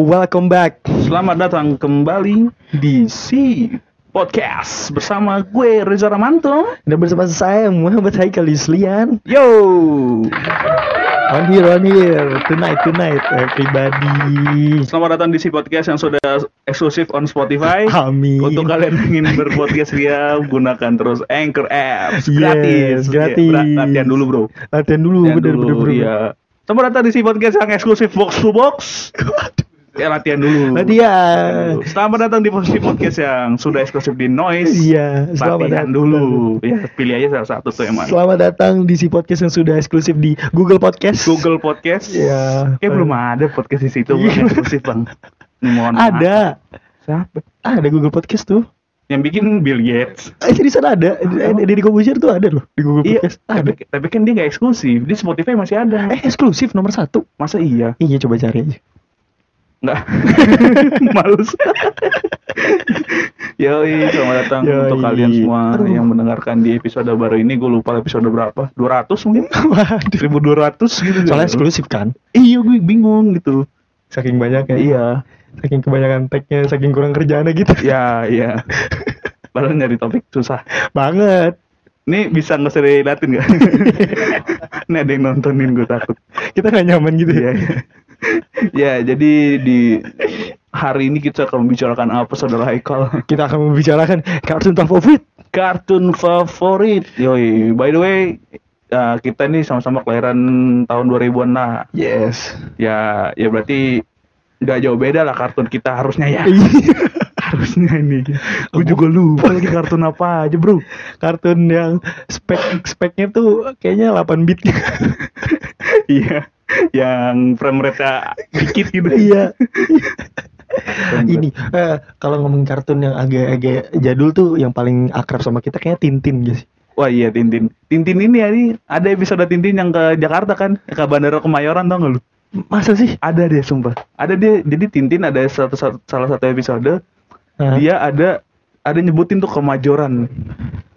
Welcome back. Selamat datang kembali di Si Podcast bersama gue Reza Ramanto. Dan bersama saya Muhammad Haikal Yuslian. Yo, On here, on here. Tonight, tonight, everybody. selamat datang di Si Podcast yang sudah eksklusif on Spotify. Amin. Untuk kalian yang ingin berpodcast ria, gunakan terus Anchor Apps Yes, gratis. gratis. Ya, latihan dulu bro. Latihan dulu, Latihan bener, dulu, bener, bener. Iya. Selamat datang di Si Podcast yang eksklusif box to box. Ya latihan dulu. Latihan. Selamat datang di Si Podcast yang sudah eksklusif di Noise. Iya, selamat latihan datang. dulu. Ya, pilih aja salah satu tuh emang. Selamat datang di si podcast yang sudah eksklusif di Google Podcast. Google Podcast. Iya. Kayak belum ada podcast di situ bang, Iya. eksklusif bang. Ini mohon maaf. Ada. Siapa? Ada Google Podcast tuh. Yang bikin Bill Gates. Eh, di sana ada. Eh, Di Kobusier tuh ada loh di Google Iya, Podcast. Ada. tapi, tapi kan dia nggak eksklusif. Di Spotify masih ada. Eh, eksklusif nomor satu. Masa iya? Iya, coba cari aja. Nggak. Males. Yoi, selamat datang Yoi. untuk kalian semua Aduh. yang mendengarkan di episode baru ini. Gue lupa episode berapa. 200 mungkin? Waduh. 1200 gitu. Soalnya eksklusif kan. Iya, gue bingung gitu. Saking banyak ya. Iya. Saking kebanyakan tagnya, saking kurang kerjaannya gitu. Ya, iya. Padahal nyari topik susah. Banget. Ini bisa nggak usah diliatin nggak? Ini ada yang nontonin gue takut. Kita nggak nyaman gitu Iya. ya. Iya. ya jadi di hari ini kita akan membicarakan apa saudara Haikal? Kita akan membicarakan kartun favorit. Kartun favorit. Yoi. By the way, uh, kita ini sama-sama kelahiran tahun 2000-an lah. Yes. Ya, ya berarti nggak jauh beda lah kartun kita harusnya ya. harusnya ini. Gue juga lupa lagi kartun apa aja bro. kartun yang spek speknya tuh kayaknya 8 bit. Iya. Yang frame rate-nya dikit gitu. iya. Ini eh, kalau ngomongin kartun yang agak-agak jadul tuh yang paling akrab sama kita kayaknya Tintin guys. Wah iya Tintin. Tintin ini ya nih ada episode Tintin yang ke Jakarta kan, ke Bandara Kemayoran tau gak lu? Masa sih? Ada deh sumpah. Ada dia. Jadi Tintin ada satu, satu- salah satu episode Hah? dia ada ada nyebutin tuh Kemajoran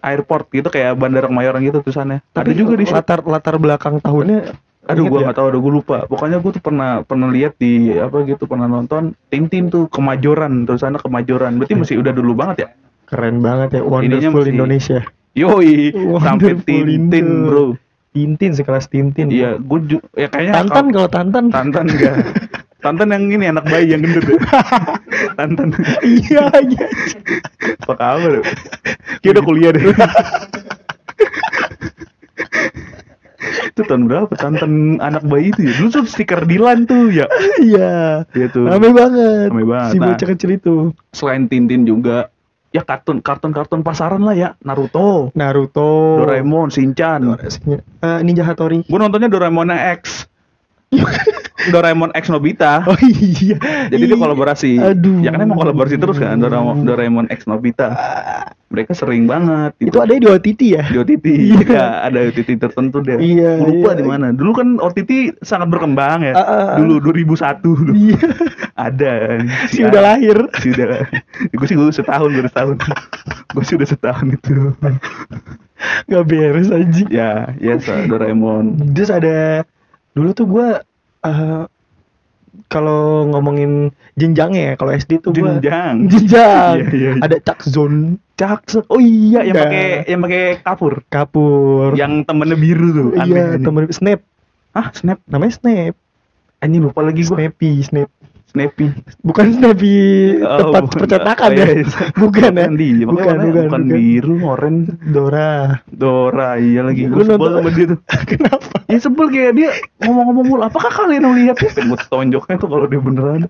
airport gitu kayak Bandara Kemayoran gitu tulisannya. ada juga di latar latar belakang tahunnya. Aduh gua ya? nggak tahu, aduh gua lupa. Pokoknya gua tuh pernah pernah lihat di apa gitu pernah nonton Tintin tuh Kemajoran tulisannya Kemajoran. Berarti masih udah dulu banget ya? Keren banget ya, Wonderful masih- Indonesia. Yoi, sampai Tintin. Bro. Tintin sekelas Tintin. Iya, gua ju- ya kayaknya Tantan kalau Tantan. Tantan enggak. Tantan yang ini anak bayi yang gendut ya. Tantan. iya iya. Apa kabar? Kayak udah kuliah deh. Itu tahun berapa? Tantan anak bayi itu ya. Dulu tuh stiker Dilan tuh ya. Iya. Iya tuh. Rame banget. Rame banget. Si Nah. bocah kecil itu. Selain Tintin juga ya kartun kartun kartun pasaran lah ya. Naruto, Naruto. Doraemon, Shinchan. Eh, Ninja Hattori. Gue nontonnya Doraemon X. Doraemon X Nobita. Oh iya. Jadi dia Iya. kolaborasi. Aduh. Ya kan emang kolaborasi terus kan Doraemon, Doraemon X Nobita. Mereka sering banget gitu. Itu ada di OTT ya? di OTT. Iya. Ya, ada OTT tertentu deh. Iya, lupa iya. di mana. Dulu kan OTT sangat berkembang ya. Ah, ah. Dulu 2001 dulu. Iya. ada. Si udah lahir. Si udah. gue sih gue setahun baru setahun. gue sih udah setahun itu. Gak beres aja. ya, ya so, Doraemon. Terus ada dulu tuh gua eh kalau ngomongin jenjangnya ya, kalau SD tuh gua Jenjang. jenjang. Iya, iya, iya. Ada Cak Zone, Cakse. Oh iya, yang Iya. pakai yang pakai kapur. Kapur. Yang temennya biru tuh. iya, temen Snap. Hah, Snap? Namanya Snap. Anjing lupa lagi gue. Snappy, Snap. Snappy. Bukan Snappy Oh, tempat bukan. percetakan Oh, ya. iya, iya. Bukan ya. Bukan dia, makanya Bukan, bukan, bukan bukan. biru, oranye. Dora. Dora, iya lagi. Gue sebel sama dia tuh. Kenapa? Ya sebel kayak dia ngomong-ngomong mulu. Apakah kalian melihat? Pengen gue tonjoknya tuh kalau dia beneran.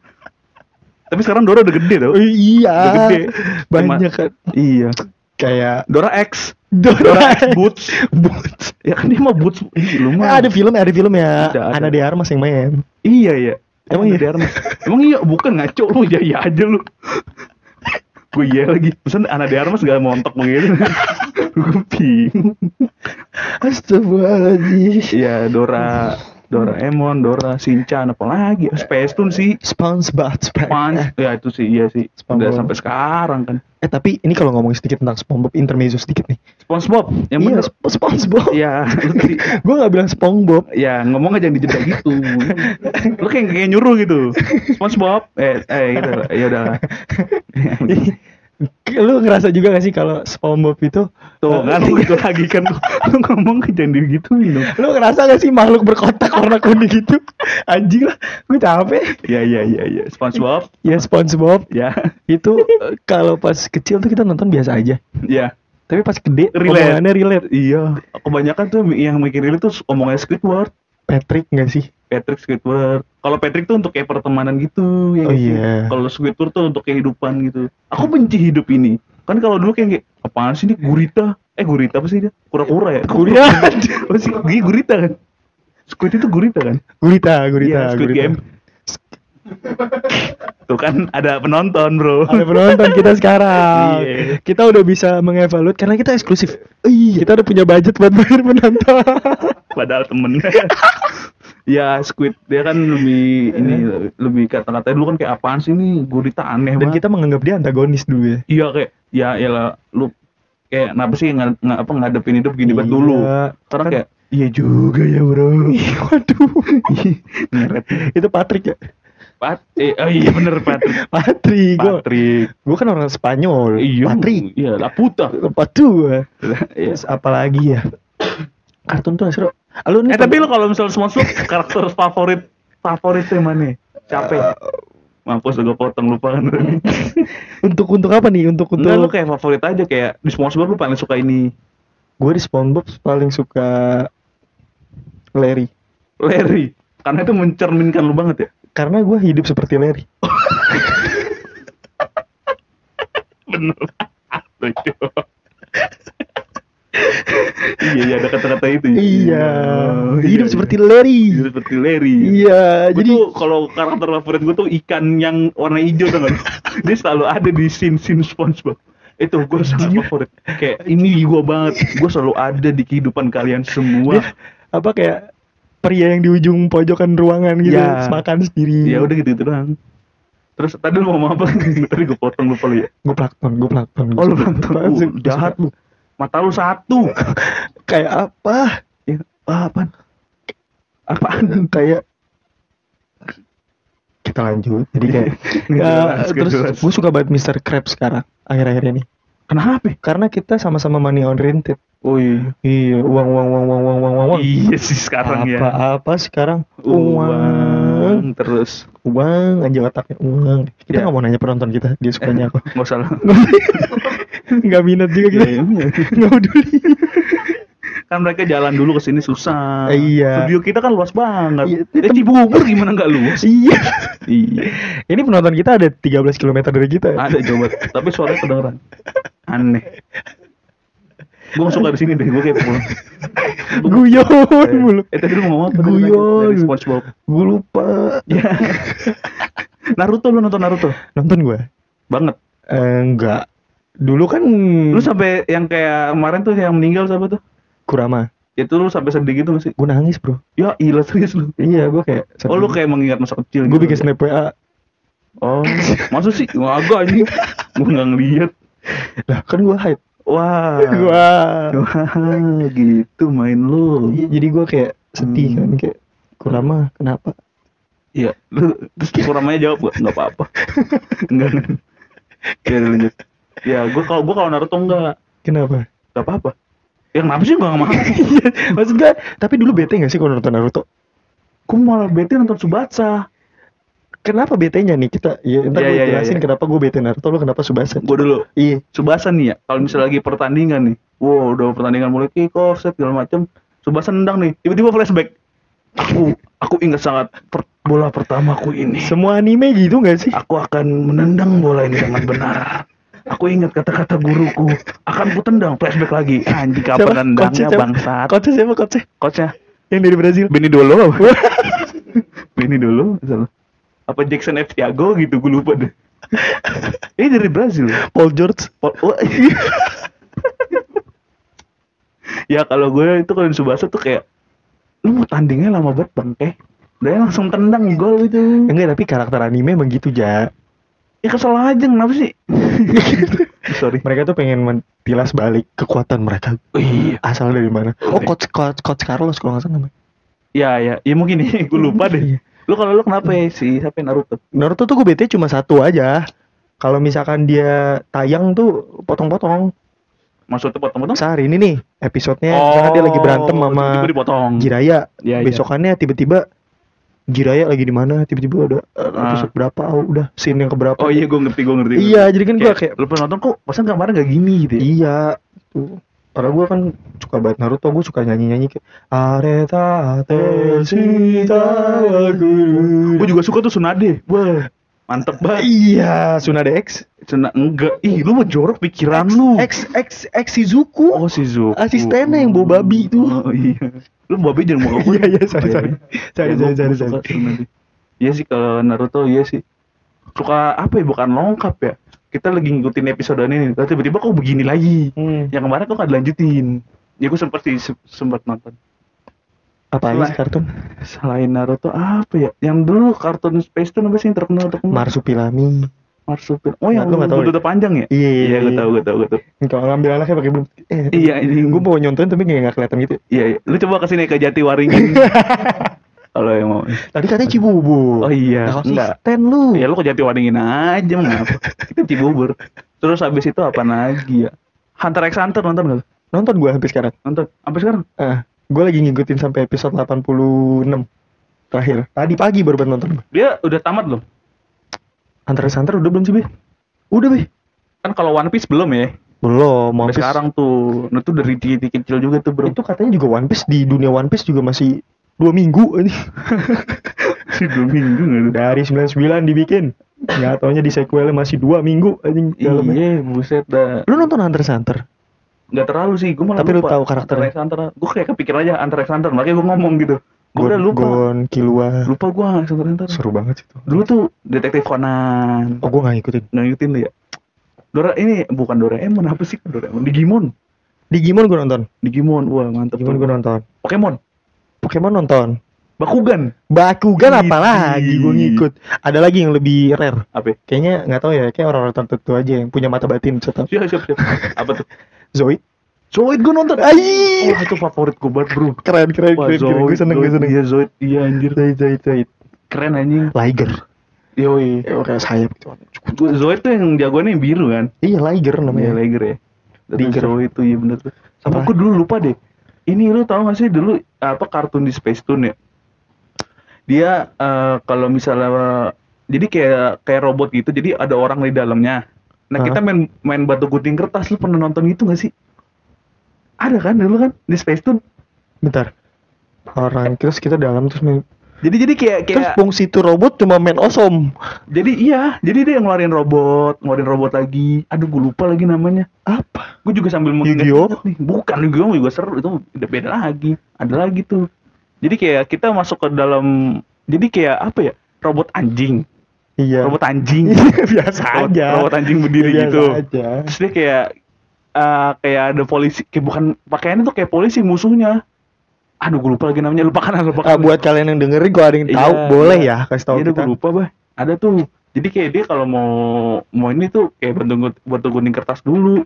Tapi sekarang Dora udah gede tau. Oh, iya. Udah gede. Banyak kan. Iya. Kayak Dora X. Dora, Dora X Boots. Boots. Ya kan dia mah Boots. Ih, lu mah. ada film, ada film ya. Ada, ada. Ana de Armas yang main. Iya, iya. Emang iya? Armas. Emang iya, bukan ngaco lu. Ya iya aja lu. Gue iya lagi. Pesan Ana de Armas gak montok begitu. Gue bingung. Astagfirullahaladzim. Iya, Dora Doraemon, Dora, Shinchan, apalagi Space Tune sih. SpongeBob Punch, ya itu sih iya sih. Udah SpongeBob. sampai sekarang kan. Eh tapi ini kalau ngomongin sedikit tentang SpongeBob intermezzo sedikit nih. SpongeBob, yang iya, bener. Sp- SpongeBob. Iya, gue gak bilang SpongeBob. ya ngomong aja jangan dijeda gitu. lu kayak kayak nyuruh gitu. SpongeBob, eh eh gitu. Ya udah. lu ngerasa juga gak sih kalau SpongeBob itu Tuh kan itu lagi kan lu, lu ngomong aja jangan digituin dong. lu ngerasa gak sih makhluk berkotak warna kuning gitu anjing lah gue capek Ya ya ya ya. SpongeBob, ya SpongeBob ya. itu eh, kalau pas kecil tuh kita nonton biasa aja Ya. tapi pas gede Relate. omongannya relate Iya, kebanyakan tuh yang mikirin itu omongannya Squidward. Patrick gak sih Patrick Squidward. Kalau Patrick tuh untuk kayak pertemanan gitu ya. Oh iya. Kalau Squidward tuh untuk kehidupan gitu. Aku benci hidup ini. Kan kalau dulu kayak, kayak apaan sih ini gurita? Eh gurita apa sih dia? Kura-kura ya? Gurita. apa sih? Gigi gurita kan? Squid itu gurita kan? gurita gurita Iya, Squid gurita. Game. Tuh kan ada penonton, Bro. ada penonton kita sekarang Iya. kita udah bisa mengevaluate karena kita eksklusif iya kita udah punya budget buat bayar penonton Padahal temen. Ya Squid dia kan lebih ini lebih kata-katanya dulu kan kayak apaan sih ini gurita aneh dan banget. kita menganggap dia antagonis dulu ya Iya kayak ya ya lah lu kayak kenapa sih nggak nggak apa ngadepin hidup gini banget dulu. Iya. Sekarang Kan- kayak iya juga ya bro. Ih, waduh itu Patrick ya Pat, eh, oh iya bener Patrick. Patrick gue Patrick. gue kan orang Spanyol Iya. Patrick Iya, Laputa. Patu Iya. Terus apalagi ya kartun tuh Ah, lu nih Eh tapi lo kalau misalnya SpongeBob karakter favorit favorit yang mana? Capek. Mampus gue potong lupa kan. untuk untuk apa nih untuk untuk Enggak lu kayak favorit aja kayak di SpongeBob lu paling suka ini gue di SpongeBob paling suka Larry Larry. Karena itu mencerminkan lu banget ya. karena gue hidup seperti Larry Bener. Lucu. Iya, iya ada kata-kata itu. ya. iya Oh, hidup iya, seperti iya. Larry Hidup seperti Larry. iya Gue jadi kalau karakter favorit gue tuh ikan yang warna hijau tuh kan. Dia selalu ada di scene-scene SpongeBob. Itu gue sangat favorit. Kayak ini gue banget. Gue selalu ada di kehidupan kalian semua. dia apa kayak pria yang di ujung pojokan ruangan gitu Iya. makan sendiri Ya udah gitu-gitu doang. Terus tadi lu mau ngomong apa? tadi gue potong lupa lu ya. gue plakton gue plakton Oh lu sih? Uh, jahat lu. Mata lu satu. kayak apa Ya, ah, apaan? Apaan? kayak kita lanjut jadi kayak ya, nggak terus gue suka banget Mr. Krabs sekarang akhir-akhir ini Kenapa? karena kita sama-sama money oriented Oh iya. iya uang uang uang uang uang uang uang Iya sih sekarang ya. apa apa sekarang Uang terus. uang aja otaknya uang kita Ya. nggak mau nanya penonton kita dia sukanya apa Nggak usah lah. nggak minat juga kita iya. nggak peduli kan mereka jalan dulu ke sini susah. Iya. Studio kita kan luas banget. Iya. Eh Cibubur gimana nggak luas? iya iya. ini penonton kita ada 13 km dari kita Ada coba. Tapi suaranya kedengeran. Aneh. Gue suka di sini deh. Gue kayak pulang. guyon mulu Eh tadi lu mau ngomong apa? Guyon. SpongeBob. gue lupa Ya. Naruto lu nonton Naruto? nonton gue Banget. eh, enggak dulu kan Lu sampai yang kayak kemarin tuh yang meninggal siapa tuh? Kurama Itu lu sampai sedih gitu gak sih? gue nangis bro Ya ilah serius lu. iya gue kayak Oh lu kayak mengingat masa kecil gue gitu. bikin snap WA Oh, maksud sih? Agak aja. Gue nggak ngeliat. lah kan gue hide Wah. Wah. Wah, gitu main lu. Iya, jadi gue kayak sedih Hmm. kan kayak Kurama kenapa Iya, lu terus kuramanya jawab gak? Nggak apa-apa. Enggak. enggak. Ya udah lanjut. Ya, gue kalau gue kalau Naruto enggak, kenapa nggak apa-apa. Ya kenapa sih gue nggak mau? Iya, maksud gue tapi dulu bete gak sih kalau nonton Naruto gue malah bete nonton Subatsa. kenapa betenya nih kita ya ntar Iya, gue iya, iya, jelasin iya. kenapa gue bete Naruto lo kenapa Subasa Gue dulu iya Subasa nih ya. Kalau misalnya lagi pertandingan nih, wow udah pertandingan mulai kick off set segala macem. Subasa nendang nih, tiba-tiba flashback. Aku aku ingat sangat per- bola pertamaku ini. semua anime gitu gak sih Aku akan menendang bola ini dengan benar. Aku ingat kata-kata guruku. Akan ku tendang flashback lagi. Anjing kapan siapa? bangsat. coachnya siapa coachnya Coachnya yang dari Brazil Bini dulu apa? Bini dulu salah. Apa Jackson F. Thiago gitu gue lupa deh. Ini dari Brazil. Paul George Pol- oh, ya kalau gue itu kalau di Subasa tuh kayak lu mau tandingnya lama banget bang eh dia langsung tendang gol itu Enggak, tapi karakter anime emang gitu, Ja. Ya kesel aja kenapa sih sorry Mereka tuh pengen mentilas balik kekuatan mereka. oh, iya Asal dari mana? Oh, coach coach, coach Carlos kalau nggak salah namanya. ya ya ya mungkin nih gue lupa deh Iya. lu kalau lu kenapa ya si siapa yang Naruto Naruto tuh gue bete cuma satu aja. Kalau misalkan dia tayang tuh potong-potong. maksudnya potong-potong Sehari ini nih episodenya misalkan dia lagi berantem sama Oh, tiba-tiba dipotong Jiraya. Iya, iya. Besokannya tiba-tiba Jiraya lagi di mana? Tiba-tiba udah eh, Ah. episode berapa? Oh, udah scene yang keberapa? oh iya gue ngerti gue ngerti Iya, jadi kan gue kayak, kayak lu pernah nonton kok masa kemarin gak gini gitu ya? iya tuh. Padahal gue kan suka banget Naruto, gue suka nyanyi-nyanyi kayak Areta Guru. gue juga suka tuh Tsunade wah mantep banget Iya, Tsunade X. Tsuna enggak ih lu mau jorok pikiran lu X X X Shizuku. oh si Zuko Asistennya yang bawa babi tuh. oh iya lu babi jangan mau Iya, iya, sorry, sorry. Sorry, sorry, sorry, sorry. Iya sih kalau Naruto iya sih. Suka apa ya bukan lengkap ya. Kita lagi ngikutin episode ini. Tiba-tiba kok begini lagi. Hmm. Yang kemarin kok gak dilanjutin. Ya gue sempat sih sempat nonton. Apa sih kartun? Selain Naruto apa ya? Yang dulu kartun Space Tune apa sih yang terkenal terkenal? Marsupilami. Marsupilami. Oh yang Lu ya? buntutnya panjang ya? Iya, iya, Iya gue iya. tahu gue tahu gue tahu. Kalau ngambil anaknya pakai belum. Eh, Iya ini gue mau nyontoin tapi kayak nggak kelihatan gitu. Iya, iya. Lu coba ke sini ke Jatiwaringin. Kalau yang mau. Tadi katanya Cibubur. Oh iya, Nah, enggak. konsisten lu. Ya lu ke Jatiwaringin aja mengapa? Kita Cibubur. Terus habis itu apa lagi ya? Hunter x Hunter nonton gak? Nonton gue sampai sekarang. Nonton. Sampai sekarang? Ah, gue lagi ngikutin sampai episode 86 terakhir. Tadi pagi baru banget nonton. Dia udah tamat belum? Hunter x Hunter udah belum sih, Be? Udah, Be. Kan kalau One Piece belum ya? Belum, One Piece. sekarang tuh. Nah tuh dari titik kecil juga tuh bro. Itu katanya juga One Piece di dunia One Piece juga masih dua minggu ini. sih dua minggu tuh? Dari 99 dibikin. Nggak taunya di sequelnya masih dua minggu anjing dalamnya. Iya, buset dah. Lu nonton Hunter x Hunter? Nggak terlalu sih, gue malah Tapi lu lupa. tahu karakternya? Hunter. Gue kayak kepikiran aja x Hunter, makanya gue ngomong gitu. Gue udah lupa. Gon, Killua. Lupa gue x Hunter. Seru banget sih itu. Dulu tuh detektif Conan. Oh, gue nggak ngikutin. Nggak ngikutin lu ya? Dora ini bukan Doraemon apa sih Doraemon? Digimon. Digimon gue nonton. Digimon, wah mantep. Digimon tuh. gue nonton. Pokemon, Pokemon nonton. Bakugan. Bakugan apa lagi gue ngikut. Ada lagi yang lebih rare. Apa? ya? Kayaknya nggak tahu ya, kayak orang-orang tertentu aja yang punya mata batin. Siap, siap. Apa tuh? Zoid. Zoid gue nonton. Ai. Wah itu favorit gue banget bro. Keren, keren, Wah keren, keren. Gue seneng, gue Zoid, seneng. Iya Zoid, iya anjir. Zoid, Zoid, Zoid. Keren anjing. Liger. Yoi. Eh, kayak sayap gitu. Zoid tuh yang jagoannya yang biru kan? Iya, Liger Iya namanya. Liger ya. Liger. Zoid tuh iya bener tuh. Sama gue dulu lupa deh. Ini lu tau gak sih dulu apa kartun di Space Tune ya? Dia eh, kalau misalnya jadi kayak kayak robot gitu, jadi ada orang di dalamnya. Nah kita main main batu gunting kertas, lu pernah nonton itu gak sih? Ada kan dulu kan di Space Tune. Bentar. Orang terus kita dalam terus main. Jadi jadi kayak kayak Terus fungsi itu robot cuma main osom. Jadi iya, jadi dia yang ngeluarin robot, ngeluarin robot lagi. Aduh, gue lupa lagi namanya. Apa? Gue juga sambil Yu-Gi-Oh? mengingat nih. Bukan Yu-Gi-Oh juga seru, itu udah beda lagi. Ada lagi tuh. Jadi kayak kita masuk ke dalam jadi kayak apa ya? Robot anjing. Iya. Robot anjing. biasa robot, aja. robot anjing berdiri Biasa gitu. aja. Terus dia kayak eh, kayak ada polisi, kayak bukan pakaiannya tuh kayak polisi musuhnya. Aduh, gue lupa lagi namanya. Lupakan, lupakan. Ah, buat kalian yang dengerin kalau ada yang Iya, tahu boleh iya. ya kasih tahu Iya, kita. gue lupa, bah. Ada tuh. Jadi kayak dia kalau mau mau ini tuh kayak bentuk bentuk gunting kertas dulu.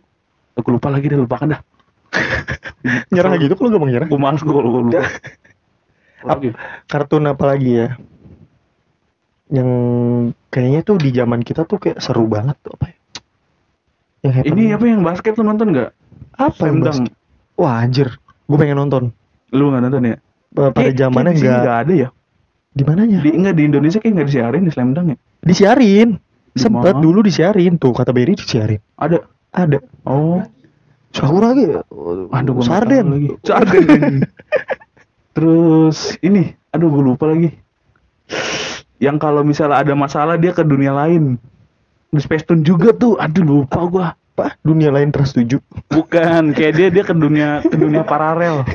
Gue lupa lagi dah, lupakan dah. Nyerah gitu kalau gak mau nyerah. Gue males gue kalau gue lupa. Apalagi? Kartun apa lagi ya? Yang kayaknya tuh di zaman kita tuh kayak seru banget tuh apa ya? Yang Ini apa yang basket lu nonton nggak? apa yang basket? Wah anjir, gue pengen nonton. Lu nggak nonton ya? Pa- Pada zamannya enggak nggak ada ya? di mananya? Di enggak di Indonesia kayak nggak disiarin di Slam Dunk ya? Disiarin. Di Sempet mana? dulu disiarin tuh kata Berry disiarin. Ada. Ada. Oh. Sakura lagi. Aduh, nggak Sarden. lagi. Sarden. Terus ini, aduh gue lupa lagi. Yang kalau misalnya ada masalah dia ke dunia lain. Di Space Tune juga tuh. Aduh lupa gua. Apa? Dunia lain terus tujuh. Bukan, kayak dia dia ke dunia ke dunia paralel.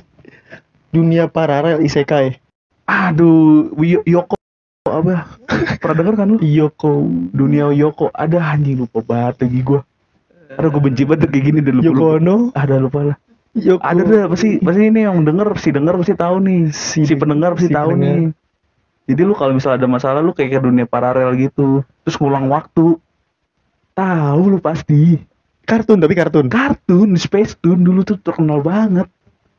Dunia paralel isekai. Aduh, Yoko apa? Pernah denger kan lu? Yoko. Dunia Yoko. Ada anjing lupa banget lagi gua. Aduh gue benci banget kayak gini udah lupa. Yoko. Ono. Ada lupa lah. Yo, ada deh pasti pasti ini yang denger si denger pasti tahu nih Si- si, pendengar pasti si tahu pendengar. nih jadi lu kalau misalnya ada masalah lu kayak ke dunia paralel gitu. Terus ngulang waktu. Tahu lu pasti. Kartun tapi kartun. kartun Space Tune dulu tuh terkenal banget.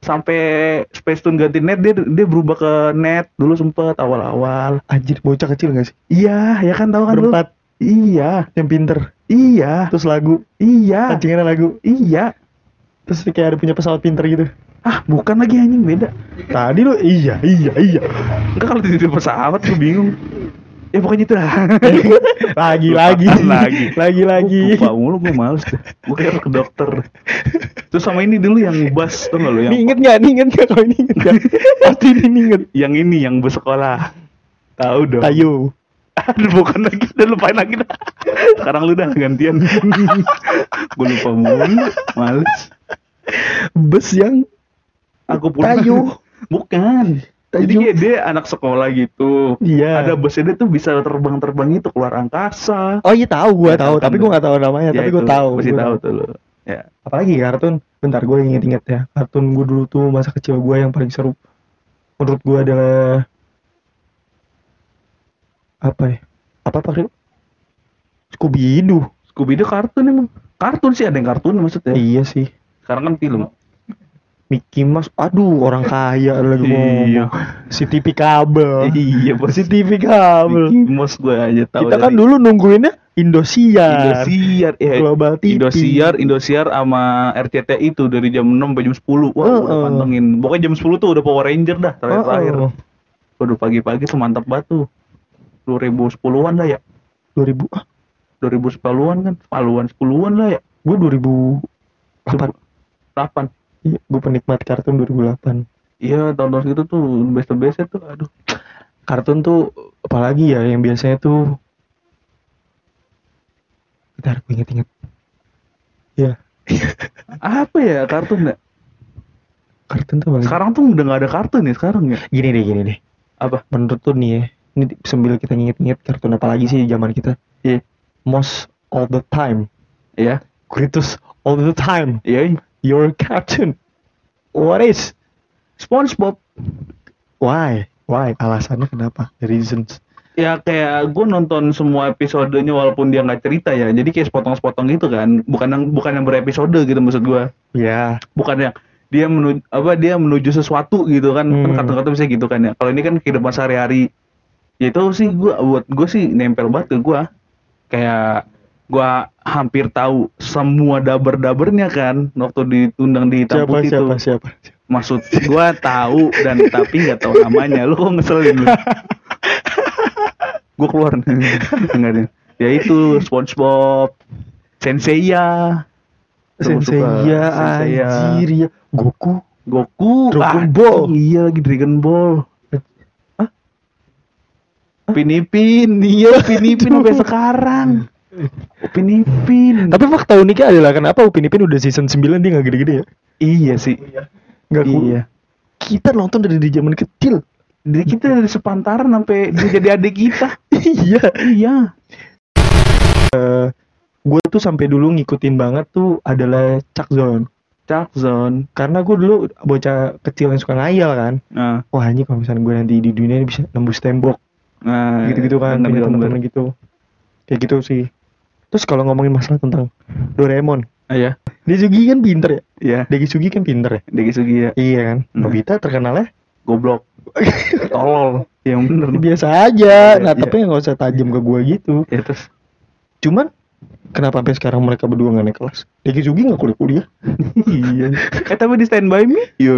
Sampai Space Tune ganti net dia dia berubah ke net. Dulu sempet awal-awal. Anjir bocah kecil gak sih? iya ya kan tahu kan lu? Berempat. Iya. Yang pinter. iya. Terus lagu, iya. Pancingannya lagu. iya. Terus kayak ada punya pesawat pinter gitu. Ah bukan lagi anjing beda Tadi lu iya iya iya. enggak kalau di pesawat gue bingung ya pokoknya itu lah lagi lagi lagi. lagi lagi. Lupa mulu gue males deh. Gue kayak ke dokter. Terus sama ini dulu yang bus tuh lo yang inget gak? Nih inget gak? Kalau ini inget? Pasti ini inget. yang ini yang bus sekolah. Tahu dong. Tayo. Aduh bukan lagi, udah lupain lagi dah. Sekarang lu dah gantian. gue lupa mulu, males. Bus yang Aku. Tayo. Bukan. Jadi Tayo. kayak dia anak sekolah gitu. Iya. Ada busnya dia tuh bisa terbang-terbang itu keluar angkasa. Oh iya tahu gua Ya, tahu, tapi gua nggak tahu namanya, Ya tapi itu, tahu. Gua tahu tuh lu. Ya. Apalagi kartun. Bentar gue inget-inget ya. Kartun gue dulu tuh masa kecil gue yang paling seru. Menurut gue adalah apa ya? Apa Pak Rio? Scooby Doo. Scooby Doo kartun emang. Kartun sih ada yang kartun maksudnya. Iya sih. Sekarang kan film. Mickey Mouse. Aduh, orang kaya lagi ngomong. Iya. Si TV kabel. Iya, bos. Si TV kabel. Mickey Mouse gue aja tahu. Kita kan dari dulu nungguinnya Indosiar. Indosiar, ya. Global TV. Indosiar, Indosiar sama RCTI itu dari jam 6 sampai jam 10. Wah, Heeh. udah pantengin. Pokoknya jam 10 tuh udah Power Ranger dah terakhir. terakhir. Oh, oh. Waduh pagi-pagi tuh mantap banget tuh. 2010-an lah ya. 2000 ah, 2010-an kan. Paluan 10-an lah ya. gue 2008. 8. Iya, gue penikmat kartun 2008. Iya, tahun-tahun segitu tuh best the best tuh. Aduh. Kartun tuh apalagi ya yang biasanya tuh Bentar, gue inget-inget. Ya, Apa ya kartun ya? kartun tuh apalagi? Sekarang tuh udah gak ada kartun ya sekarang ya. Gini deh, gini deh. Apa? Menurut tuh nih ya, ini sambil kita inget-inget kartun apa lagi sih zaman kita? Iya. Most all the time. Iya. Greatest all the time. Iya. Your cartoon. What is? SpongeBob. Why? Why? Alasannya kenapa? The reasons. ya kayak gue nonton semua episodenya walaupun dia nggak cerita ya jadi kayak sepotong-sepotong gitu kan bukan yang bukan yang berepisode gitu maksud gue Ya, bukan yang dia menuju apa dia menuju sesuatu gitu kan kan Hmm. kartun-kartun bisa gitu kan ya kalau ini kan kehidupan sehari-hari ya itu sih gue buat gue sih nempel banget ke gue kayak gue hampir tahu semua daber-dabernya kan waktu ditundang di hitam siapa, putih siapa, tuh. siapa, maksud gue tahu dan tapi nggak tahu namanya. Lu kok ngeselin? Lu gue keluar. Dengerin. Ya itu SpongeBob Senseiya. Senseiya, Senseiya. anjir ya. Goku. Goku. Dragon Ah, Ball. iya lagi Dragon Ball. Hah? Pinipin. Iya Pinipin sampai sekarang Pinipin Tapi fakta uniknya adalah kenapa Upin Ipin udah season 9 dia gak gede-gede ya? iya sih Nggak cool. iya Kita nonton dari di zaman kecil. Jadi kita dari sepantaran sampai dia jadi adik kita iya. iya Gue tuh sampai dulu ngikutin banget tuh adalah Chuck Zone. Chuck Zone Karena gue dulu bocah kecil yang suka ngayal kan. nah Wah ini kalau misalnya gue nanti di dunia ini bisa nembus tembok. nah Gitu-gitu kan. Punya bener, teman-teman gitu. Kayak gitu sih. Terus kalau ngomongin masalah tentang Doraemon. Ah, ya Desugi kan pinter ya. iya Degi Sugi kan pinter ya. Deki Sugi ya Iya kan. Hmm. Nobita terkenalnya goblok tolol yang bener biasa aja. Iya, Nah iya. tapi nggak usah tajam ke gue gitu. ya terus Cuman kenapa sampai sekarang mereka berdua nggak naik kelas? Deki Sugi nggak kuliah kuliah. iya eh tapi di Stand By Me Iya.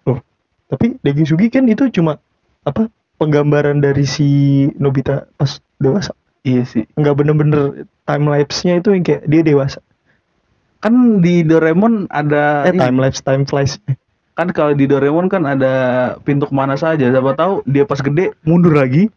Loh, tapi Deki Sugi kan itu cuma apa penggambaran dari si Nobita pas dewasa. iya sih Nggak bener-bener time lapse-nya itu yang kayak dia dewasa. kan di Doraemon ada Eh time lapse, time flies. kan kalau di Doraemon kan ada pintu ke mana saja. Siapa tahu dia pas gede mundur lagi.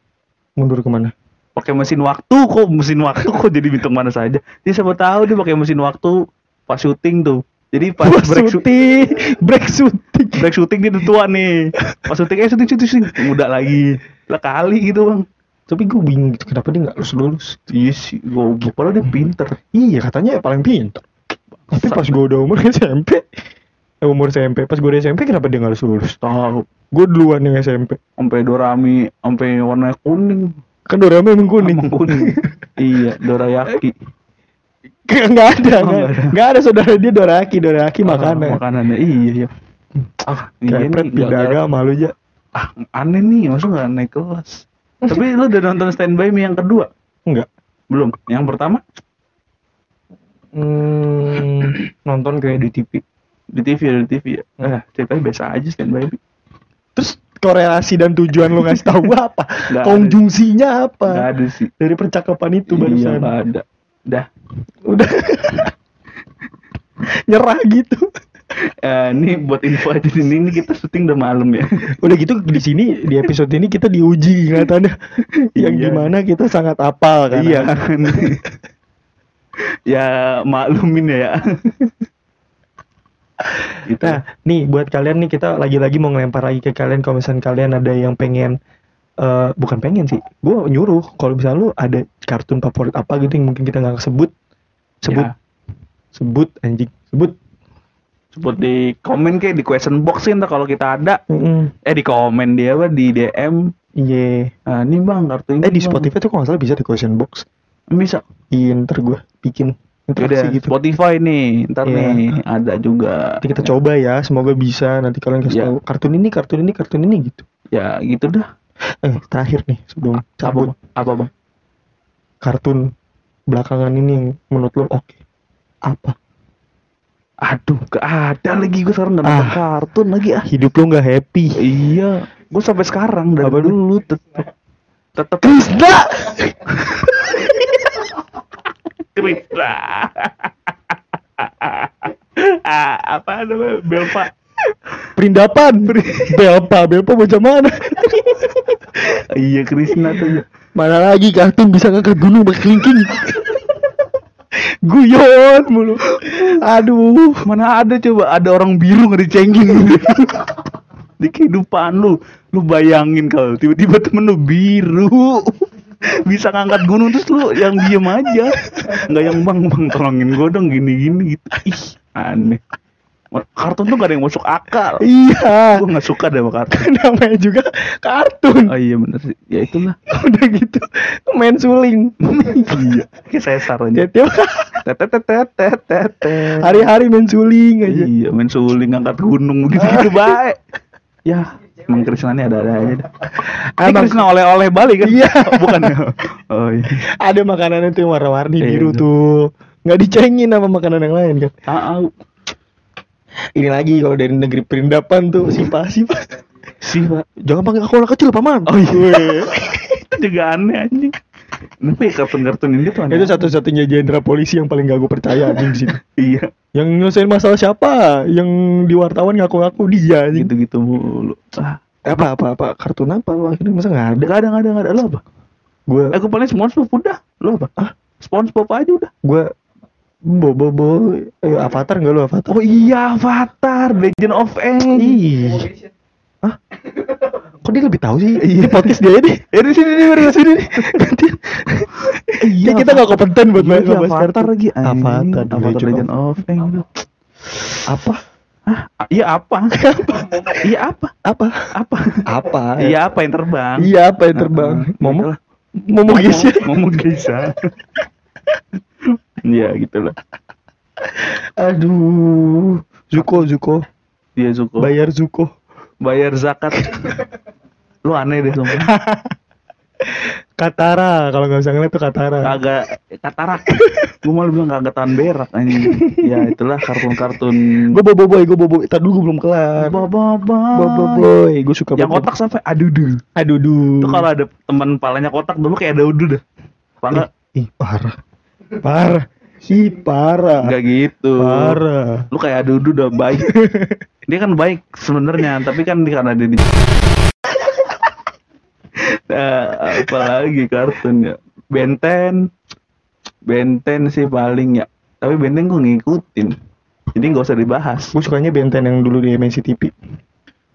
Mundur ke mana? pakai mesin waktu. Kok mesin waktu? Kok jadi pintu ke mana saja? Dia siapa tahu dia pakai mesin waktu pas syuting tuh. Jadi pas Pas break syuting. Break syuting. break syuting dia tua nih. Pas syuting eh syuting syuting, syuting. muda lagi. Lah kali gitu bang Tapi gue bingung gitu kenapa dia nggak lulus lulus. iya sih goblok padahal dia pinter Iya katanya ya paling pintar. Tapi pas gue udah umur SMP, Eh, umur SMP. Pas gue di SMP kenapa dia nggak harus lulus? Tahu. Gue duluan yang SMP. Sampai Dorami, sampai warna kuning. Kan Dorama emang kuning. Emang kuning. iya, Dorayaki. Nggak ada, Oh, nggak ada. nggak ada saudara dia Doraki, Doraki makanan. Ah, makanannya. Iya, iya. Ah, iya Kayak pindah agama lu aja. ah aneh nih masa nggak naik kelas tapi lu udah nonton Stand By Me yang kedua Enggak. belum yang pertama Hmm, nonton kayak di TV. di TV ada di TV ya eh ceritanya biasa aja Stand By Me Terus korelasi dan tujuan lu ngasih tahu gua apa? Ada. Konjungsinya apa? nggak ada sih Dari percakapan itu iya barusan. nggak ada dah Udah nyerah gitu. Eh, ini buat info aja ini, ini kita syuting udah malam ya Udah gitu di sini di episode ini kita diuji ingatannya. Yang Iya. di mana kita sangat apal kan. iya kan ya maklumin ya gitu Nah, nih buat kalian nih kita lagi-lagi mau ngelempar lagi ke kalian kalau misalnya kalian ada yang pengen eh bukan pengen sih, gue nyuruh kalau misalnya lu ada kartun favorit apa gitu yang mungkin kita nggak sebut, sebut, Ya, sebut anjing, sebut. Sebut di komen kayak di question box sih ntar kalau kita ada Mm-mm. eh di komen dia apa di DM Iya. nah, ini bang kartu ini Eh di Bang. Spotify tuh kalau nggak salah bisa di question box. bisa Iya ntar gue bikin Udah, gitu. Spotify nih ntar Iya. nih ada juga Nanti kita coba ya, semoga bisa. Nanti kalian kasih Iya. tahu kartun ini, kartun ini, kartun ini gitu. ya gitu dah Eh terakhir nih sebelum apa cabut bang apa bang kartun belakangan ini yang menurut lo oke apa? Aduh gak ada lagi gue sekarang nggak nonton Ah. kartun lagi ah Hidup lo nggak happy? iya gue sampai sekarang dari Apa lu? dulu tetep tetep Krisna. Krisna ah, apa namanya Belva Perindapan. Belpa, Belpa bocah mana? iya Krisna tuh Mana lagi kartun bisa ngangkat gunung pakai kelingking? Guyon mulu. Aduh. mana ada coba? Ada orang biru nggak dicengin? Di kehidupan lu lu bayangin kalau tiba-tiba temen lu biru. Bisa ngangkat gunung terus lu yang diem aja. Nggak yang bang bang tolongin gue dong gini gini gitu. Ih aneh kartun tuh gak ada yang masuk akal Iya. gue nggak suka deh sama kartun Namanya juga kartun. oh iya bener sih ya itulah Udah gitu main suling. iya kayak saya sarannya Tiap hari-hari main suling aja. Iya, main suling ngangkat gunung gitu-gitu baik. Ya, emang Krisna ini ada-ada aja dah. Ini Krisna oleh-oleh Bali kan? Iya. Bukan ya? Oh iya. Ada makanan itu yang warna-warni Iya, biru bener. tuh. Nggak dicengin sama makanan yang lain kan. Tahu. Ini lagi kalau dari negeri perindapan tuh sipa sipa. Sih, Pak. Jangan panggil aku anak kecil paman. Oh iya. Itu juga aneh anjing. Tapi kartun-kartun ini tuh aneh. Itu satu-satunya jenderal polisi yang paling gak gue percaya anjing di situ. Iya, Yang nyelesain masalah siapa? Yang di wartawan ngaku-ngaku dia anjing. gitu-gitu mulu. Ah, Apa apa apa kartun apa lu akhirnya masa nggak ada? nggak ada, nggak ada, nggak ada. Lo apa? Gue Eh, gue paling SpongeBob udah. Lo apa? Ah, SpongeBob aja udah. gue bo bo bo eh, Avatar nggak lu Avatar? Oh iya, Avatar, Legend of Aang. Ih. Hah? Kok dia lebih tahu sih? Iya podcast dia deh. Ya di sini nih, di sini. Iya, kita nggak kompeten buat Iya, main iya, Avatar lagi. Avatar, Avatar Legend of Aang. Apa? Hah? Iya apa? Iya apa? Apa? Apa? Apa? Iya apa yang terbang? Iya apa yang terbang? Heeh, Momo? gitulah. Momo guys ya? Iya gitulah. Aduh. Zuko, Zuko. Iya Zuko. Bayar Zuko. Bayar zakat. Lu aneh deh sumpah. Katara, kalau nggak usah ngeliat tuh Katara. Kagak katarak. Gue malah bilang kagak tahan berak anjing. Ya itulah kartun-kartun. Gue bobo boy, gue bobo. Tadi dulu gue belum kelar. Baba Bobo boy, gue suka Yang bobo. kotak sampai. Aduh, duh. Itu kalau ada teman palanya kotak dulu kayak ada udu enggak? Ih, parah. Parah. Ih, parah. Enggak gitu. Parah. Lu kayak ada udu udah baik. Dia kan baik sebenarnya, tapi kan karena dia di Nah, apalagi kartun ya. Benten. Benten sih paling ya. Tapi Benten gue ngikutin. Jadi nggak usah dibahas. Gue sukanya Benten yang dulu di MNC TV.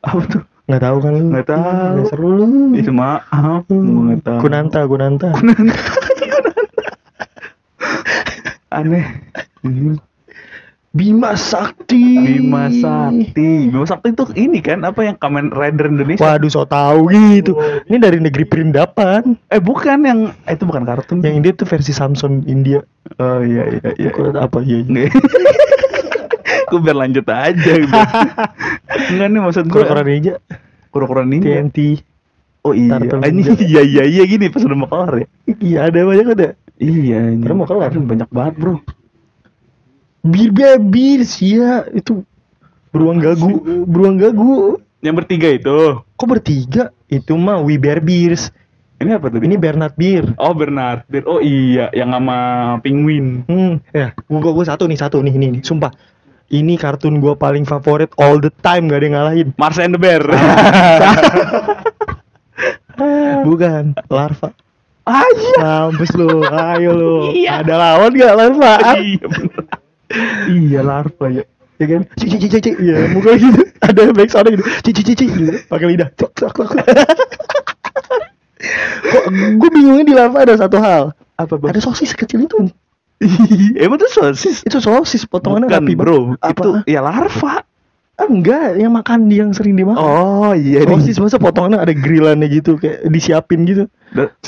Apa tuh? Nggak tahu kan lu? Nggak tahu. Nggak seru lu. Ya, maaf, gue nggak tahu. Kunanta, Kunanta. Aneh. Bima Sakti. Bima Sakti. Bima Sakti itu ini kan apa yang Kamen Rider Indonesia? Waduh, so tahu gitu. Ini dari negeri perindapan. Eh bukan yang eh, itu bukan kartun. Yang India tuh versi Samsung India. Oh iya iya iya. Bukan apa iya. iya. Gue biar lanjut aja gitu. Enggak nih maksud gue. Kura-kura ninja, Kura-kura ninja. TNT. Oh iya. Ah, ini iya iya iya gini pas udah mau kelar ya. Iya, ada banyak ada. Iya. ini. Karena mau kelar. Banyak banget bro. Bir bir sia itu beruang gagu, beruang gagu. Yang bertiga itu. Kok bertiga? Itu mah We Bear Bears. Ini apa tadi? Ini Bernard Beer. Oh Bernard. Bir- Oh iya, yang sama penguin. Hmm, ya, gua gua satu nih, satu nih, ini nih, sumpah. Ini kartun gua paling favorit all the time, gak ada yang ngalahin. Mars and the Bear. Bukan, larva. Ah iya. Mampus lu, ayo lu. Iya. Ada lawan gak larva? iya. Iya larva ya. Ya kan? Cici cici cici. Iya, muka gitu. Ada back sound gitu. Cici cici gitu. Pakai lidah. Cok cok cok. Kok gue bingungnya di larva ada satu hal. Apa Ada sosis kecil itu. Emang tuh sosis? Itu sosis potongannya Bukan rapi bro. Apa? itu ya larva. Ah, enggak, yang makan yang sering dimakan. Oh iya sosis masa potongannya ada grillannya gitu kayak disiapin gitu.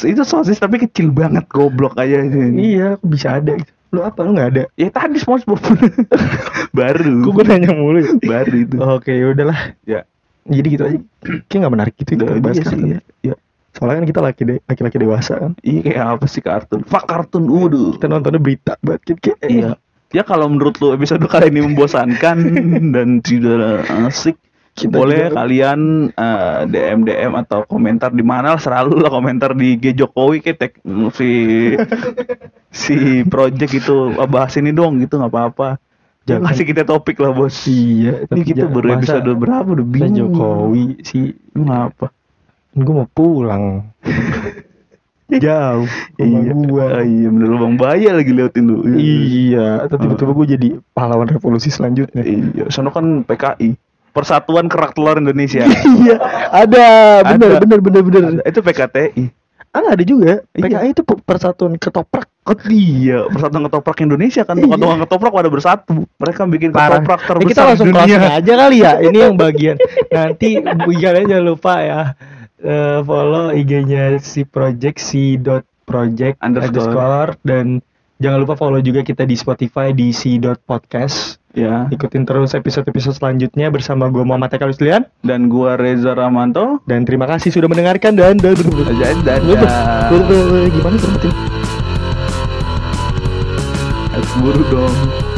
Itu sosis tapi kecil banget goblok aja ini. Iya, bisa ada gitu. Lu apa lu nggak ada? Ya tadi SpongeBob. Baru. Kok gue nanya mulu ya? Baru itu. Oke, ya udahlah. Ya. Jadi gitu aja. Kayak nggak menarik gitu Udah, bahas iya sih, iya. Iya. Soalnya kan kita laki de laki-laki dewasa kan. Iya kayak apa sih kartun? Fuck kartun udah. Kita nontonnya berita banget kayak Iya. Ya kalau menurut lu episode kali ini membosankan dan tidak asik, Kita boleh juga- kalian eh, DM DM atau komentar di mana selalu lah komentar di G Jokowi tag si si project itu "Ah, bahas ini dong gitu nggak apa-apa. Jangan Jangan- kasih kita topik lah bos. Iya, Ini kita baru episode berapa udah bingung. Jokowi sih. Lu ngapa? Gue mau pulang. Jauh. Iya, gua. Ah, iya bener lu bang Baya lagi liatin lu. Iya, atau tiba-tiba gue jadi pahlawan revolusi selanjutnya. Iya, sono kan PKI. Persatuan Kerak Telur Indonesia. iya, ada, bener, Ada. bener, bener, bener. Ada- Itu PKTI. Ah, ada juga. Iya. PKI itu pe- persatuan ketoprak. Oh iya, persatuan ketoprak Indonesia kan Iya. tukang ketoprak pada bersatu. Mereka bikin Parah. ketoprak Eh, terbesar kita langsung dunia. aja kali ya. Ini yang bagian. Nanti kalian jangan lupa ya eh, follow IG-nya si project si dot project Underscore. underscore dan jangan lupa follow juga kita di Spotify di si dot podcast. Ya. Ikutin terus episode-episode selanjutnya bersama gue Muhammad Eka Luslian Dan gua Reza Ramanto. dan terima kasih sudah mendengarkan dan dan Dan gimana sebutin? Buru dong.